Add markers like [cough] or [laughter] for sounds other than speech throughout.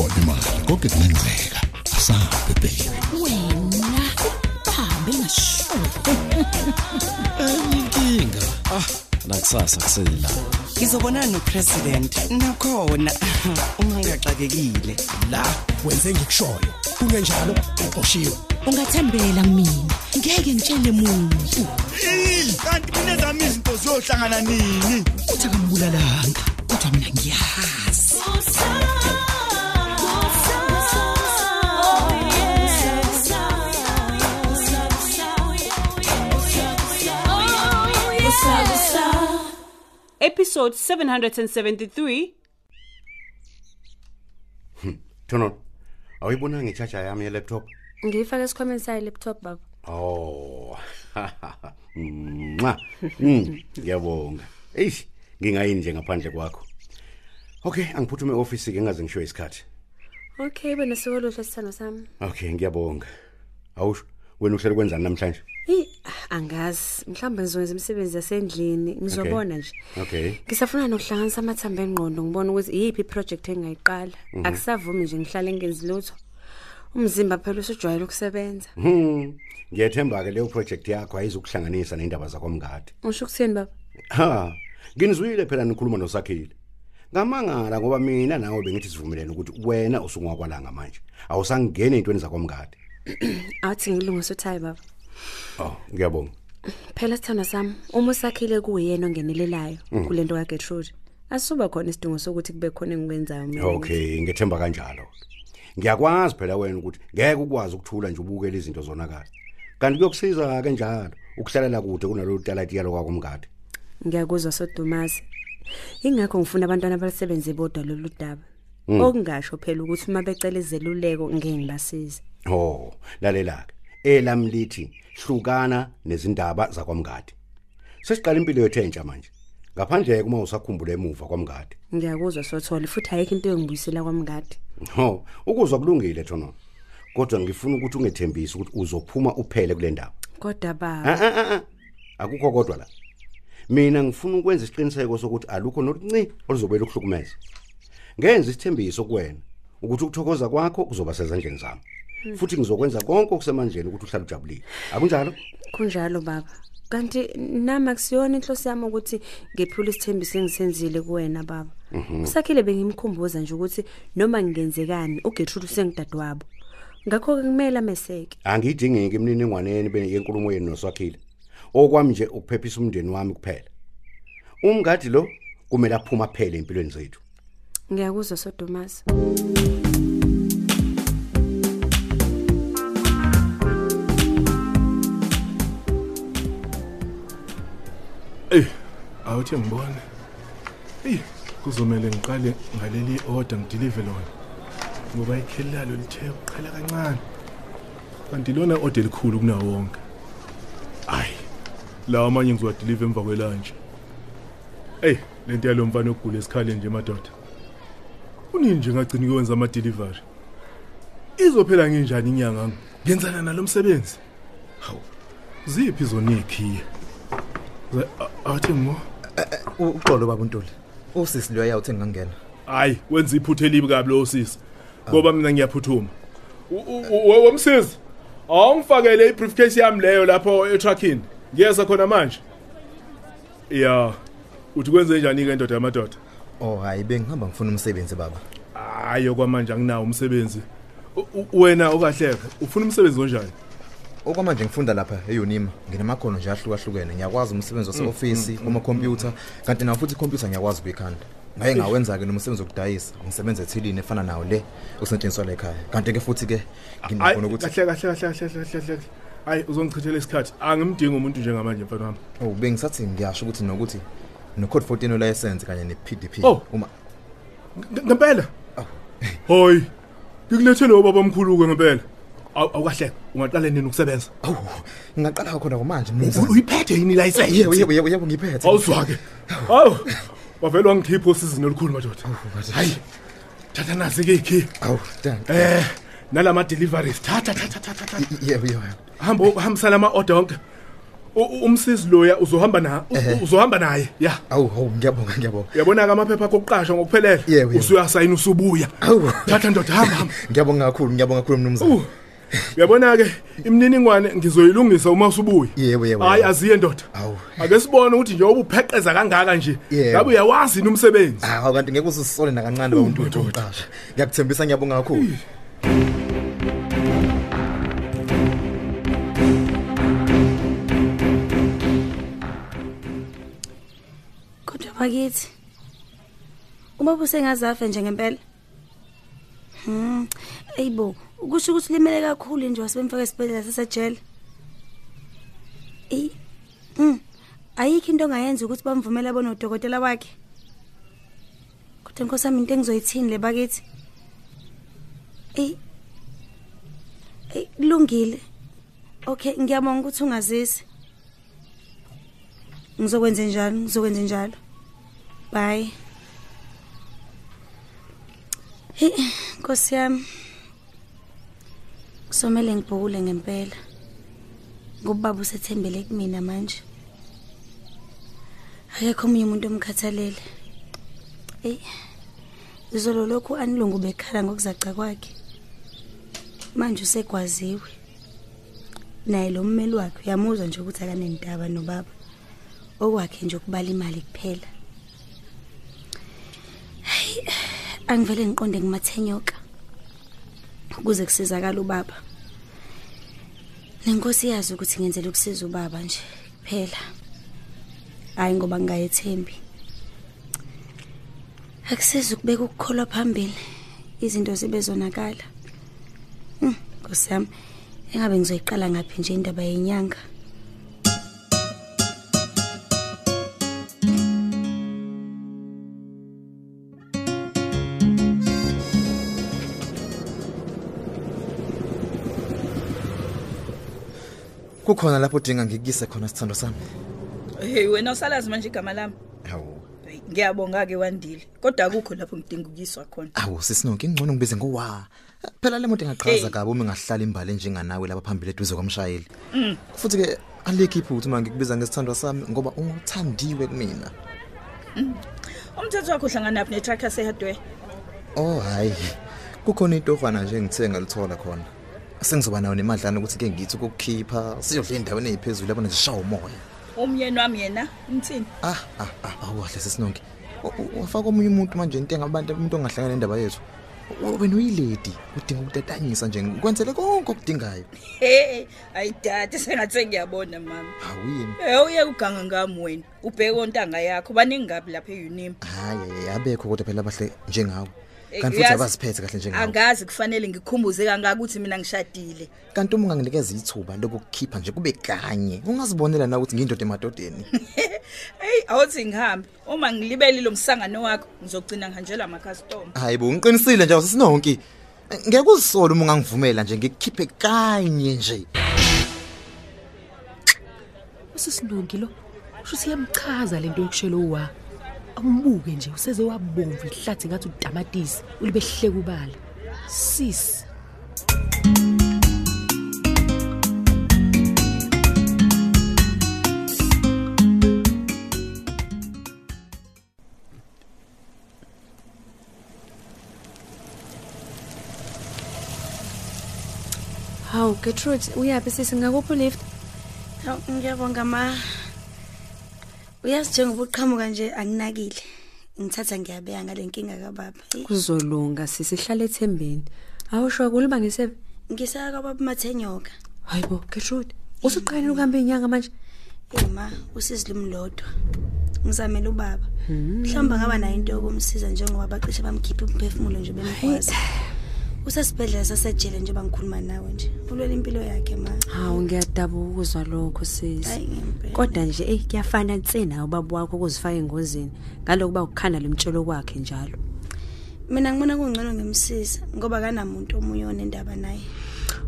iyona imali konke kungenzeka asabe baby wena hambe ngasho inkinga nakusasa kusela ngizobonana nopresident nakhona. Ungangaxakekile. La wenze ngikushoyo. Kungenjalo uqoshiwe. Ungathembela mina. Ngeke ngitshele muntu. Kanti mina zami izinto ziyohlangana nini? Uthi akambulalanga. Kodwa mina ngiyazi. Episode 773 Thono. Awuyibona ngechaja yami ye laptop? ngiyifaka esikhwameni sayo laptop baba Oh. [laughs] Mwa. Mm, ngiyabonga. Eish, ngingayini nje ngaphandle kwakho. Okay, angiphuthume office ke ngaze ngisho isikhathi. okay bena sikolohle sithando sami Okay, ngiyabonga. Awusho wena uhlele kwenzani namhlanje? Hey, angazi mhlawumbe ngizokwenza imisebenzi yasendlini ngizobona nje Okay. ngisafuna nokuhlanganisa amathambo engqondo ngibona ukuthi iyiphi iproject engayiqala akusavumi nje ngihlale ngenzi lutho umzimba phela usujwayele ukusebenza Hmm. Ngiyethemba ke leyo project yakho ayizukuhlanganisa neindaba zakwamngadi. usho ukuthini baba Ha, nginizwile phela nikhuluma nosakhile. Ngamangala ngoba mina nawe bengithi sivumelene ukuthi wena usungakwalanga manje. Awusangene intweni zakwamngadi. [clears throat] awuthi ngilungise uthayi baba Oh, ngiyabonga. phela sithando sami uma usakhile kuyena ongenelelayo kulento kaGertrude asuba khona isidingo sokuthi kube khona engikwenzayo mina Okay, ngethemba kanjalo. Ngiyakwazi phela wena ukuthi ngeke ukwazi ukuthula nje ubukele izinto zonakala. Kanti kuyokusiza kanjalo ukuhlalela kude kunalo talatiyalo kwakumngadi. ngiyakuzwa sodumasi ingakho ngifuna abantwana balisebenze bodwa lolu daba okungasho phela ukuthi uma becela izeluleko ngeke ngibasize Oh, lalela ke. Elami lithi hlukana nezindaba zakwamngadi. Sesiqala impilo yethu entsha manje. Ngaphandle kuma usakhumbula emuva kwamngadi. ngiyakuzwa sothola futhi ayikho into engibuyisela kwamngadi Ho, ukuzwa kulungile thono. Kodwa ngifuna ukuthi ungethembise ukuthi uzophuma uphele kule ndaba. kodwa Ah baba ah ah, ah. Akukho kodwa la. Mina ngifuna ukwenza isiqiniseko sokuthi alukho nolunci oluzobela ukuhlukumeza. Ngenza isithembiso kuwena ukuthi ukuthokoza kwakho kuzoba sezandleni zami. Futhi ngizokwenza konke okusemandleni ukuthi uhlale ujabulile. Akunjalo? kunjalo baba kanti nami akusiyona inhloso yami ukuthi ngephula isithembiso engisenzile kuwena baba usakhile bengimkhumbuza nje ukuthi noma ngingenzekani uGertrude usengidadewabo ngakho ke kumele ameseke Angiyidingeki imininingwaneni be yenkulumo yenu noswakhile. Okwami nje ukuphephisa umndeni wami kuphela. Umngadi lo kumele aphuma phele empilweni zethu. ngiyakuzwa sodumasi awuthi ngibone. Ey, kuzomela ngiqale ngaleli order ngideliver lona. Ngoba ikhelalo lithe uqhala kancane. Kanti lona order likhulu kunawo wonke. Ay. La amanye ngizowadeliver emva kwelunch. Ey, lento yalo mfana ogula esikhale nje madoda. Unini nje ngagcina ukwenza ama delivery. Izophela nginjani inyanga ngenzana nalomsebenzi? Hawu. Ziphi zona ikhiye? Athi ngo uxolo baba untuli usisi lo yawuthi ngingangena Hayi, wenza iphuthe elibi kabi lo sisi. Ngoba mina ngiyaphuthuma. Womsisi. Awungifakele ibriefcase yami leyo lapho etruckini. Ngiyeza khona manje. Ya. Uthi kwenze njani ke indoda yamadoda? oh hayi bengihamba ngifuna umsebenzi baba Hayi okwamanje anginawo umsebenzi. U- u- Wena okahleka, ufuna umsebenzi onjani? Okwamanje ngifunda lapha eUnima nginamakhono nje ahlukahlukene ngiyakwazi umsebenzi waseoffice kuma-computer kanti nawo futhi ikhompyutha ngiyakwazi ukuyikhanda ngaye ngawenza-ke nomsebenzi wokudayisa ngisebenza ethilini efana nawo le osetshenziswa la ekhaya kanti-ke futhi-ke Hayi, nginakho nokuthi kahle kahle kahle kahle kahle kahle. Hayi, uzongichithela isikhathi. Angimdingi umuntu njengamanje mfana wami. oh bengisathi ngiyasho ukuthi nokuthi no-code 14 license kanye ne-pdp Oh. uma Ng- Ngempela? Hoyi. Ngikulethele ubaba omkhulu ke ngempela. Aw- Awukahle, ungaqala nini ukusebenza? awu ngingaqala khona manje U- Uyiphethe yini license? yebo yebo yebo yebo ngiphethe Awuzwa ke. Hawu. Wavela wangikhipha osizini olukhulu madoda. Hayi. Thatha nasi ke ikhi. awu dank Eh, nalama deliveries. Thatha thatha thatha thatha. yebo yebo Hamba uhambisana ama order wonke. U- umsisi loya uzohamba na u- Ehhe. uzohamba naye ya awu hawu ngiyabonga ngiyabonga uyabona ke amaphepha okuqasha ngokuphelele Yebo, yebo. usuyasayina usubuya awu thatha ndoda hamba hamba [laughs] ngiyabonga kakhulu ngiyabonga kakhulu mnumzane Uh, uyabona ke imininingwane ngizoyilungisa uma usubuya yebo yebo hayi yebo. aziye ndoda awu ake sibone ukuthi njengoba upheqeza kangaka nje Yebo. ngabe uyawazi yini umsebenzi hawu kanti ngeke usisole nakancane Uh, bamuntu wethu oqasha ngiyakuthembisa ngiyabonga kakhulu Kodwa bakithi. Uma busengazafe nje ngempela. Hmm. Ayibo, kusho ukuthi limele kakhulu nje wasebemfaka esibhedlela sasejele. Eh. Hmm. Ayikho into ongayenza ukuthi bamvumele abone udokotela wakhe. Kodwa inkosi yami into engizoyithini le bakithi. Eh. Eh, kulungile. Okay, ngiyabonga ukuthi ungazisi. Ngizokwenza njalo, ngizokwenza njalo. Bye. Hey, Nkosi yami. Kusomele ngibhukule ngempela. Ngoba baba usethembele kumina manje. Akekho omunye umuntu omkhathalele. Ey. Izolo lokhu anilungu bekhala ngokuzaca kwakhe. Manje usegwaziwe. Naye lo mmeli wakhe uyamuzwa nje ukuthi akanendaba nobaba. okwakhe nje ukubala imali kuphela Hayi, angivele ngiqonde ngimathenyoka ukuze kusizakala ubaba. Nenkosi yazi ukuthi ngenzela ukusiza ubaba nje kuphela. Hayi ngoba ngingayethembi akusizi ukubeka ukukholwa phambili izinto zibe zonakala. Hmm, nkosi yami engabe ngizoyiqala ngaphi nje indaba yenyanga? Kukhona lapho udinga ngikuyise khona sithando sami. Hey wena usalazi manje igama lami? Hawu. Ngiyabonga ke wandile. Kodwa akukho lapho ngidinga ukuyiswa khona. Awu sisinonke. Ingcono ngibize ngowa. Phela le moto ingaqhaza Hey. kabi uma ngahlala imbali njenganawe lapha phambili eduze komshayeli. Mm. futhi ke alikho iphutha uma ngikubiza ngesithandwa sami ngoba unguthandiwe kumina. Umthetho wakho uhlanganaphi netruck yasehardware oh hayi. Kukhona intorhwana nje engithe ngalithola khona. Sengizoba nayo nemadlana ukuthi ke ngithi ukukhipha siyodla endaweni eziphezulu yabona zishawa umoya. Umyeni wami yena umthini? Ah ah ah awuhle sesinonke. Wafaka omunye umuntu manje into engabantu umuntu ongahlangana nendaba yethu. Wena uyilady udinga ukutatanyisa nje kwenzele konke okudingayo. Hey ayidade sengathi ngiyabona mama. Awuyini Eh uye uganga ngami wena ubheke ontanga yakho baningi ngapi lapha eUnim hayi abekho kodwa phela abahle njengawe. Kanti futhi uyazi- abaziphethe kahle njengawe. angazi kufanele ngikhumbuze kangaka ukuthi mina ngishadile. Kanti uma unganginikeza ithuba lokukhipha nje kube kanye ungazibonela na ukuthi ngiyindoda emadodeni? [laughs] Hey awuthi ngihambe. Uma ngilibele lo msangano wakho ngizogcina ngihanjelwa amacustomer hayi bo ngiqinisile nje awusisinonke ngeke uzisola uma ungangivumela nje ngikukhiphe kanye nje. Usisinongi lo usho ukuthi iyamchaza lento yokushelo wa awumbuke nje useze wabomvu ihlathi ngathi utamatisi ulibe hleka ubala sis Hawu Gertrude uyapi sisi ngakuphi lift? Hawu ngiyabonga ma. Uyazi njengoba uqhamuka nje anginakile. Ngithatha ngiyabeka ngalenkinga kababa. Hey, Kuzolunga sisi hlala ethembeni. Awusho kuliba ngisebe. Ngisaka kababa Mathenyoka. Hayibo Gertrude usuqalile ukuhamba inyanga manje. Hey ma, usizilumlodwa. Ngizamela ubaba. Hmm. Mhlamba ngaba nayo into yokumsiza njengoba bacishe bamkhipha umphefumulo nje bemkwazi. Usesibhedlela sasejele njengoba ngikhuluma nawe nje. Ulwela impilo yakhe ma. Hawu ngiyadabuka ukuzwa lokho sisi. Hayi ngempela. Kodwa nje eh kuyafana nsena ubaba wakho ukuzifaka engozini ngalokuba ukukhanda lemtshelo kwakhe njalo. Mina ngibona kungcono ngimsiza ngoba kanamuntu omunye onendaba naye.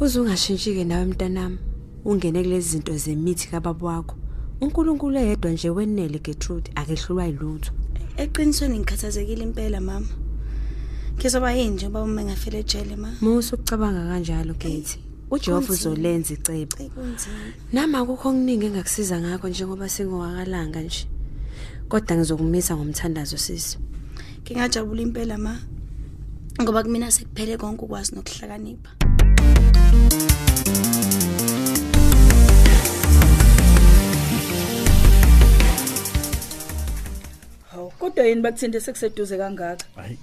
Uze ungashintshike nawe mntanami. Ungene kulezi zinto zemithi kababa wakho. uNkulunkulu eyedwa nje wenele Gertrude akehlulwa yilutho. Eqinisweni ngikhathazekile impela mama. Ngizoba yini nje baba uma ngafela ejele ma. Musu ukucabanga kanjalo Gethi. ujehova uzolenza icebo. Nami akukho okuningi engakusiza ngakho njengoba sengowakalanga nje. Kodwa ngizokumisa ngomthandazo sisi ngingajabula impela ma ngoba kumina sekuphele konke ukwazi nokuhlakanipha. Hawu. Kodwa yini bakuthinte sekuseduze kangaka? Hayi.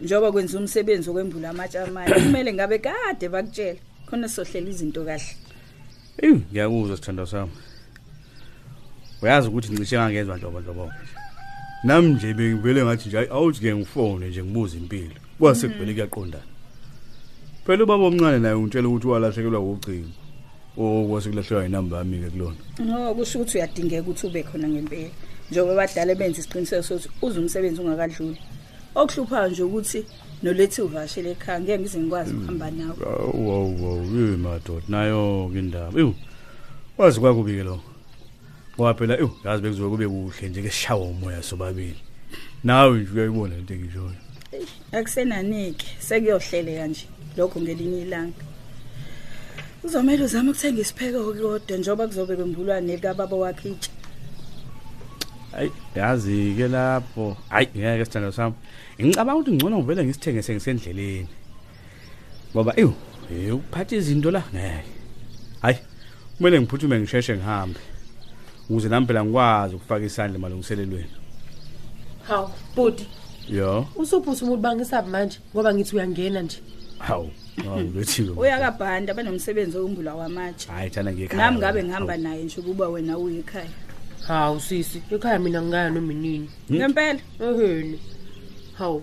Njengoba kwenza umsebenzi wokwembula amatshe amanye kumele ngabe kade bakutshela khona sizohlela izinto kahle. Eyi ngiyakuzwa sithando sami. Uyazi ukuthi ngicishe ngangezwa nhlobo nami nje bengivele ngathi nje hayi awuthi-ke ngifone nje ngibuze impilo kwase kuvele kuyaqondana. Phela ubaba omncane naye ungitshela ukuthi walahlekelwa ucingo. Okwase kulahlekelwa inamba yami-ke kulona. No kusho ukuthi uyadingeka ukuthi ube khona ngempela njengoba badala benza isiqiniseko sokuthi uze umsebenzi ungakadluli okuhluphayo nje ukuthi nolethi uvashele ekhaya ngeke ngize ngikwazi ukuhamba nawe. Awu awu awu yeyi madoda nayo-ke indaba. Ewu wazi kwakubi-ke lo ngoba phela ewu yazi bekuzobe kube kuhle nje-ke sishawa umoya sobabili. Nawe nje uyayibona lento engishoyo akusenanike sekuyohleleka nje lokho ngelinye ilanga. Uzomele uzame ukuthenga isipheko-ke kodwa njengoba kuzobe kwembulwa nekababa wakhe itshe hayi yazi-ke lapho. Hayi ngeke sithando sami. Ngicabanga ukuthi ngcono ngivele ngisithenge sengisendleleni. Ngoba ewu eh, ukuphatha izinto la ngeke. Hayi kumele ngiphuthume ngisheshe ngihambe ukuze nami phela ngikwazi ukufaka isandla emalungiselelweni. Hawu budi yo. Usuphuthi umuntu bangisabi manje ngoba ngithi uyangena nje. Hawu awulethiwe uyakabhanda banomsebenzi wokumbula wamatshe. Hayi thana ngiyekhaya nami ngabe ngihamba naye nje ukuba wena uye ekhaya hawu sisi ekhaya mina ngingaya noma inini? Ngempela. Eheni hawu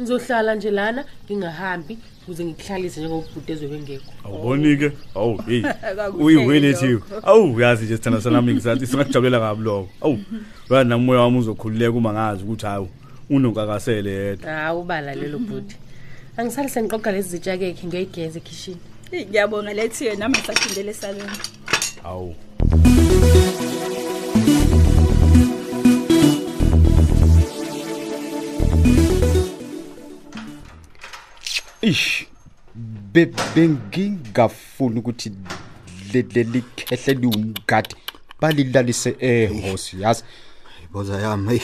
ngizohlala nje lana ngingahambi ukuze ngikuhlalise njengobhuti ezobe ngekho. Awuboni-ke? Awu heyi [laughs] Akakuhleli uyiwelethiwe lokho. awu uyazi nje sithanda sanami ngisathi singakujabulela kabi lokho. Awu uyazi nami umoya wami uzokhululeka uma ngazi ukuthi hawu unonkakasele yedwa. Hawu ubala lelo bhuti angisale sengiqoqa lezi zitsha kekhe ngiyayigeza ekhishini. Eyi, ngiyabonga lethiwe nami ngisaphindele esaleni. Hawu. Ish be- bengingafuni ukuthi le- leli khehle liwumgadi balilalise ehosi yazi? Boza yami hey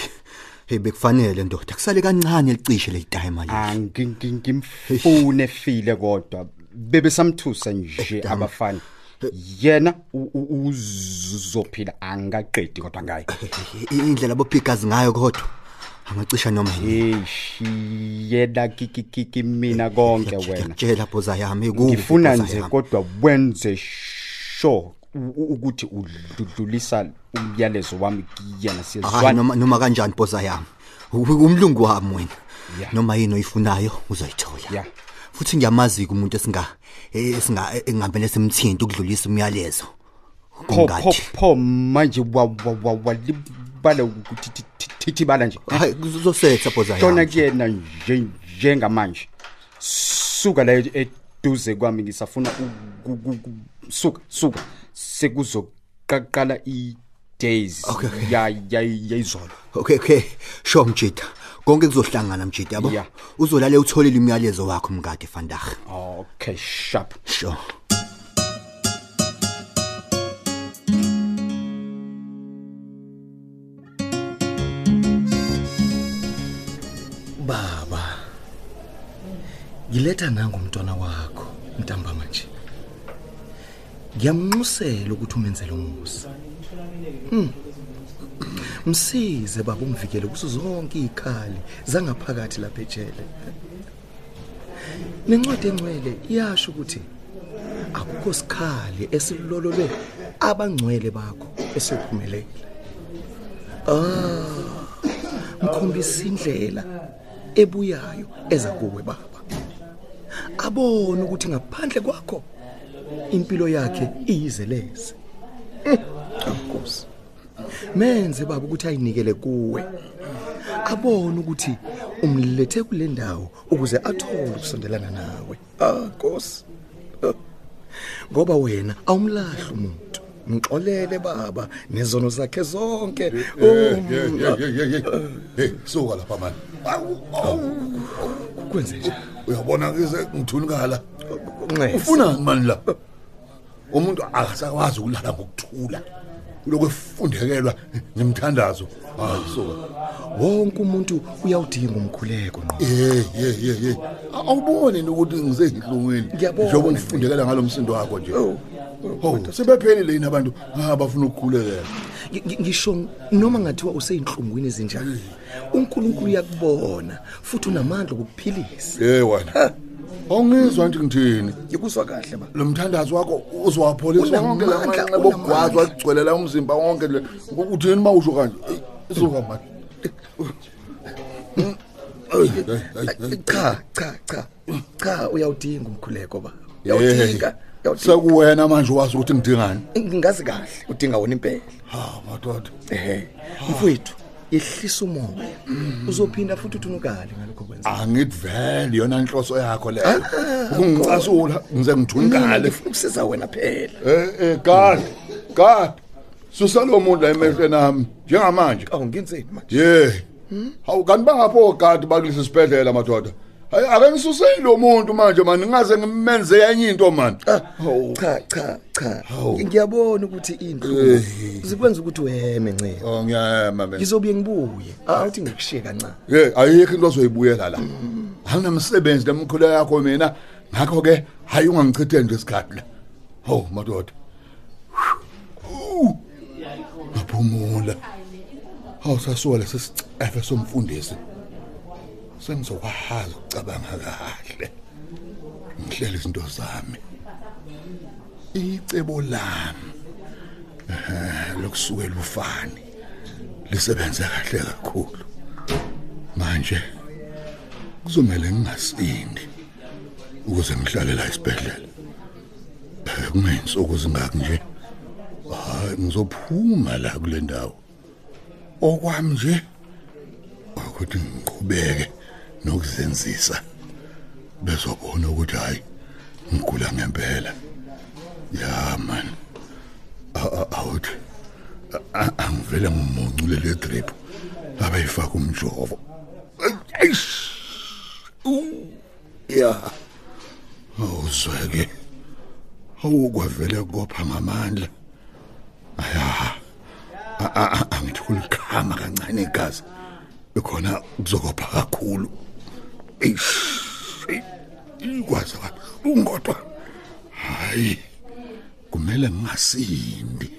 hey bekufanele ndoda kusale kancane licishe leyitime manje angingimfune file kodwa bebesamthusa nje abafana. yena u- u- uzophila angaqedi kodwa ngaye. Indlela bophigazi ngayo kodwa. Angacisha noma eish yena kikikiki mina konke wena tshela boza yami kubi ngifuna boza nje yami. kodwa wenze sure u- u- ukuthi udlulisa umyalezo wami kuyena Hayi, siyezwana noma noma kanjani boza yami U- umlungu wami wena Yeah. noma yini oyifunayo uzoyithola Yeah. futhi ngiyamazi umuntu esinga esinga engihambele simthinta ukudlulisa umyalezo pho pho Ungadi. pho manje wa- wa- wa- walibala ukuthi thi- thi- thithi bala nje. Hayi kuzosetha boza khona yami kuyena nje njengamanje. Suka la eduze kwami ngisafuna u- ku- ku- ku- suka suka. Sekuzoqaqala i days Okay, okay. ya ya yayizolo. Okay okay. Sho mjida konke kuzohlangana mjida yabo? Yeah. uzolale utholile umyalezo wakho mngadi vandag okay sharp. Sure. Ngiletha nangu umntwana wakho ntambama nje ngiyamnxusela ukuthi umenzele umusa. Hmm. msize baba umvikele kuzo zonke izikhali zangaphakathi lapha ejele. Nencwadi engcwele iyasho ukuthi akukho sikhali esilololwe abangcwele bakho esephumelele. Ah mkhombisa indlela ebuyayo eza kuwe baba. Abone ukuthi ngaphandle kwakho impilo yakhe iyizeleze Nkosi menze baba ukuthi ayinikele kuwe abone ukuthi umlethe kule ndawo ukuze athole ukusondelana nawe ah Nkosi Ah. ngoba wena awumlahli umuntu ngixolele baba nezono zakhe zonke hey suka lapha mani kwenze nje uyabona ngize ngithunikala Nxesi. ufuna mani la? Umuntu akasakwazi ukulala ngokuthula. Lokho efundekelwa ngemthandazo hayi suka wonke umuntu uyawudinga umkhuleko ngqo. Eh eh eh eh awuboni ukuthi ngisenhlungwini Ngiyabona. njengoba ngifundekela ngalomsindo wakho nje. Oh sebephelile yini abantu? Abafuna ukukhulekela Ngi- ngi- ngisho noma ngathiwa useyinhlungwini ezinjani? uNkulunkulu uyakubona futhi unamandla okukuphilisa eh wena. Awungizwa nje ngithini? Yikuzwa kahle ba lo mthandazo wakho uzowapholisa wonke la Unamandla, manxeba okugwazwa agcwelela umzimba wonke le. Uthini mawusho kanje? Eyi, suka manje cha cha cha. Cha uyawudinga umkhuleko ba uyawudinga. Sekuwena manje wazi ukuthi ngidingani ngingazi kahle udinga wona impela. Ha madoda. Ehe mfowethu yehlisa umoya. Uzophinda futhi uthunukale ngalokho kwenza angithi vele yona inhloso yakho leyo. Ukungicasula ngize ngithunukale eh eh gadi gadi susalo muntu la emehlweni ami njengamanje. Awu ngenzeni manje? Ye. Hawu kanti bangapho gadi bakulesi sibhedlela madoda. hayi ake ngisuseyile lo muntu manje mani ngingaze ngimenze yenye into mani hawu. cha cha cha. Ngiyabona ukuthi indlu Eh. zikwenza ukuthi weme ncema oh ngiyama mina ngizobuye ngibuye. Athi ngikushiye kancane ye ayikho into ozoyibuyela la. Anginamsebenzi lemkhulu yakho mina. Ngakho ke hayi ungangichitheni nje isikhathi la. Hawu madoda. Ngaphumula hawu sasuka lesisicefe somfundisi. Sengizokwazi ukucabanga kahle. Ngihlele izinto zami. Icebo lami eh, lokusukela ufani lisebenze kahle kakhulu. Manje kuzomela ngingasindi ukuze ngihlale la esibhedlela. Kungeyinsuku zingaki nje. Hayi ngizophuma la kule ndawo. Okwami nje ukuthi ngiqhubeke. Nokuzenzisa bezobona ukuthi hayi ngigula ngempela. Ya man. A- angivele ngimuncule le drip abayifaka umjovo. Ya awuzweke. Awukwavele kopha ngamandla. Aya A- a- a- angithi kulikhama kancane igazi. Bekhona kuzokopha kakhulu. Eish ikwazi ungodwa. Hayi kumele ngingasindi.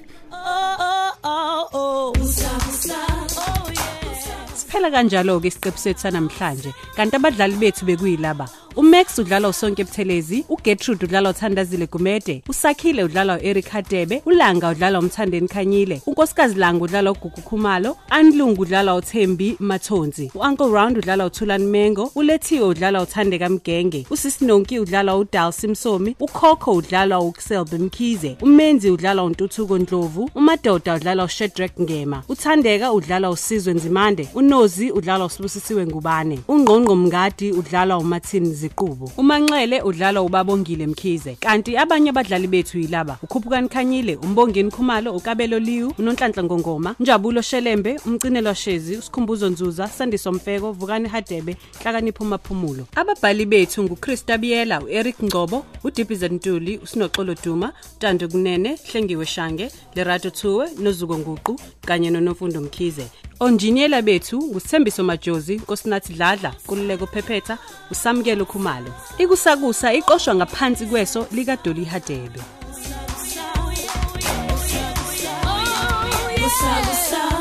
Siphela kanjalo ke isiqephu sethu sanamhlanje. Kanti abadlali bethu bekuyilaba. uMax udlala uSonke Buthelezi uGertrude udlala uThandazile Gumede uSakhile udlala uEric Hadebe uLanga udlala uMthandeni Khanyile uNkosikazi Langa udlala uGugu Khumalo Anlungu udlala uThembi Mathonzi uUncle Round udlala uThulani Mengo uLethiwe udlala uThandeka Mgenge uSisinonki udlala uDal Simsomi uKhokho udlala uXelbe Mkhize uMenzi udlala uNtuthuko Ndlovu uMadoda udlala uShedrack Ngema uThandeka udlala uSizwe Nzimande uNozi udlala uSibusisiwe Ngubane uNgqongqo Mngadi udlala uMathini Ziqubu. uManxele udlala uBabongile Mkhize. Kanti abanye abadlali bethu yilaba uKhuphukani Khanyile uMbongeni Khumalo uKabelo Liwu uNonhlanhla Ngongoma Njabulo Shelembe umcinelwa Shezi uSikhumbuzo Nzuza Sandiso Mfeko Vukani Hadebe Hlakanipho Maphumulo ababhali bethu nguChrista Biyela uEric Ngcobo uDibize Ntuli uSinoxolo Duma Tando Kunene Hlengiwe Shange Lerato Thuwe noZuko Nguqu kanye noNofundo Mkhize. Onjiniyela bethu ngusithembiso majozi nkosinathi dladla kululeko phephetha usamukelo khumalo ikusakusa iqoshwa ngaphansi kweso likadoli hadebe Kusa, kusa.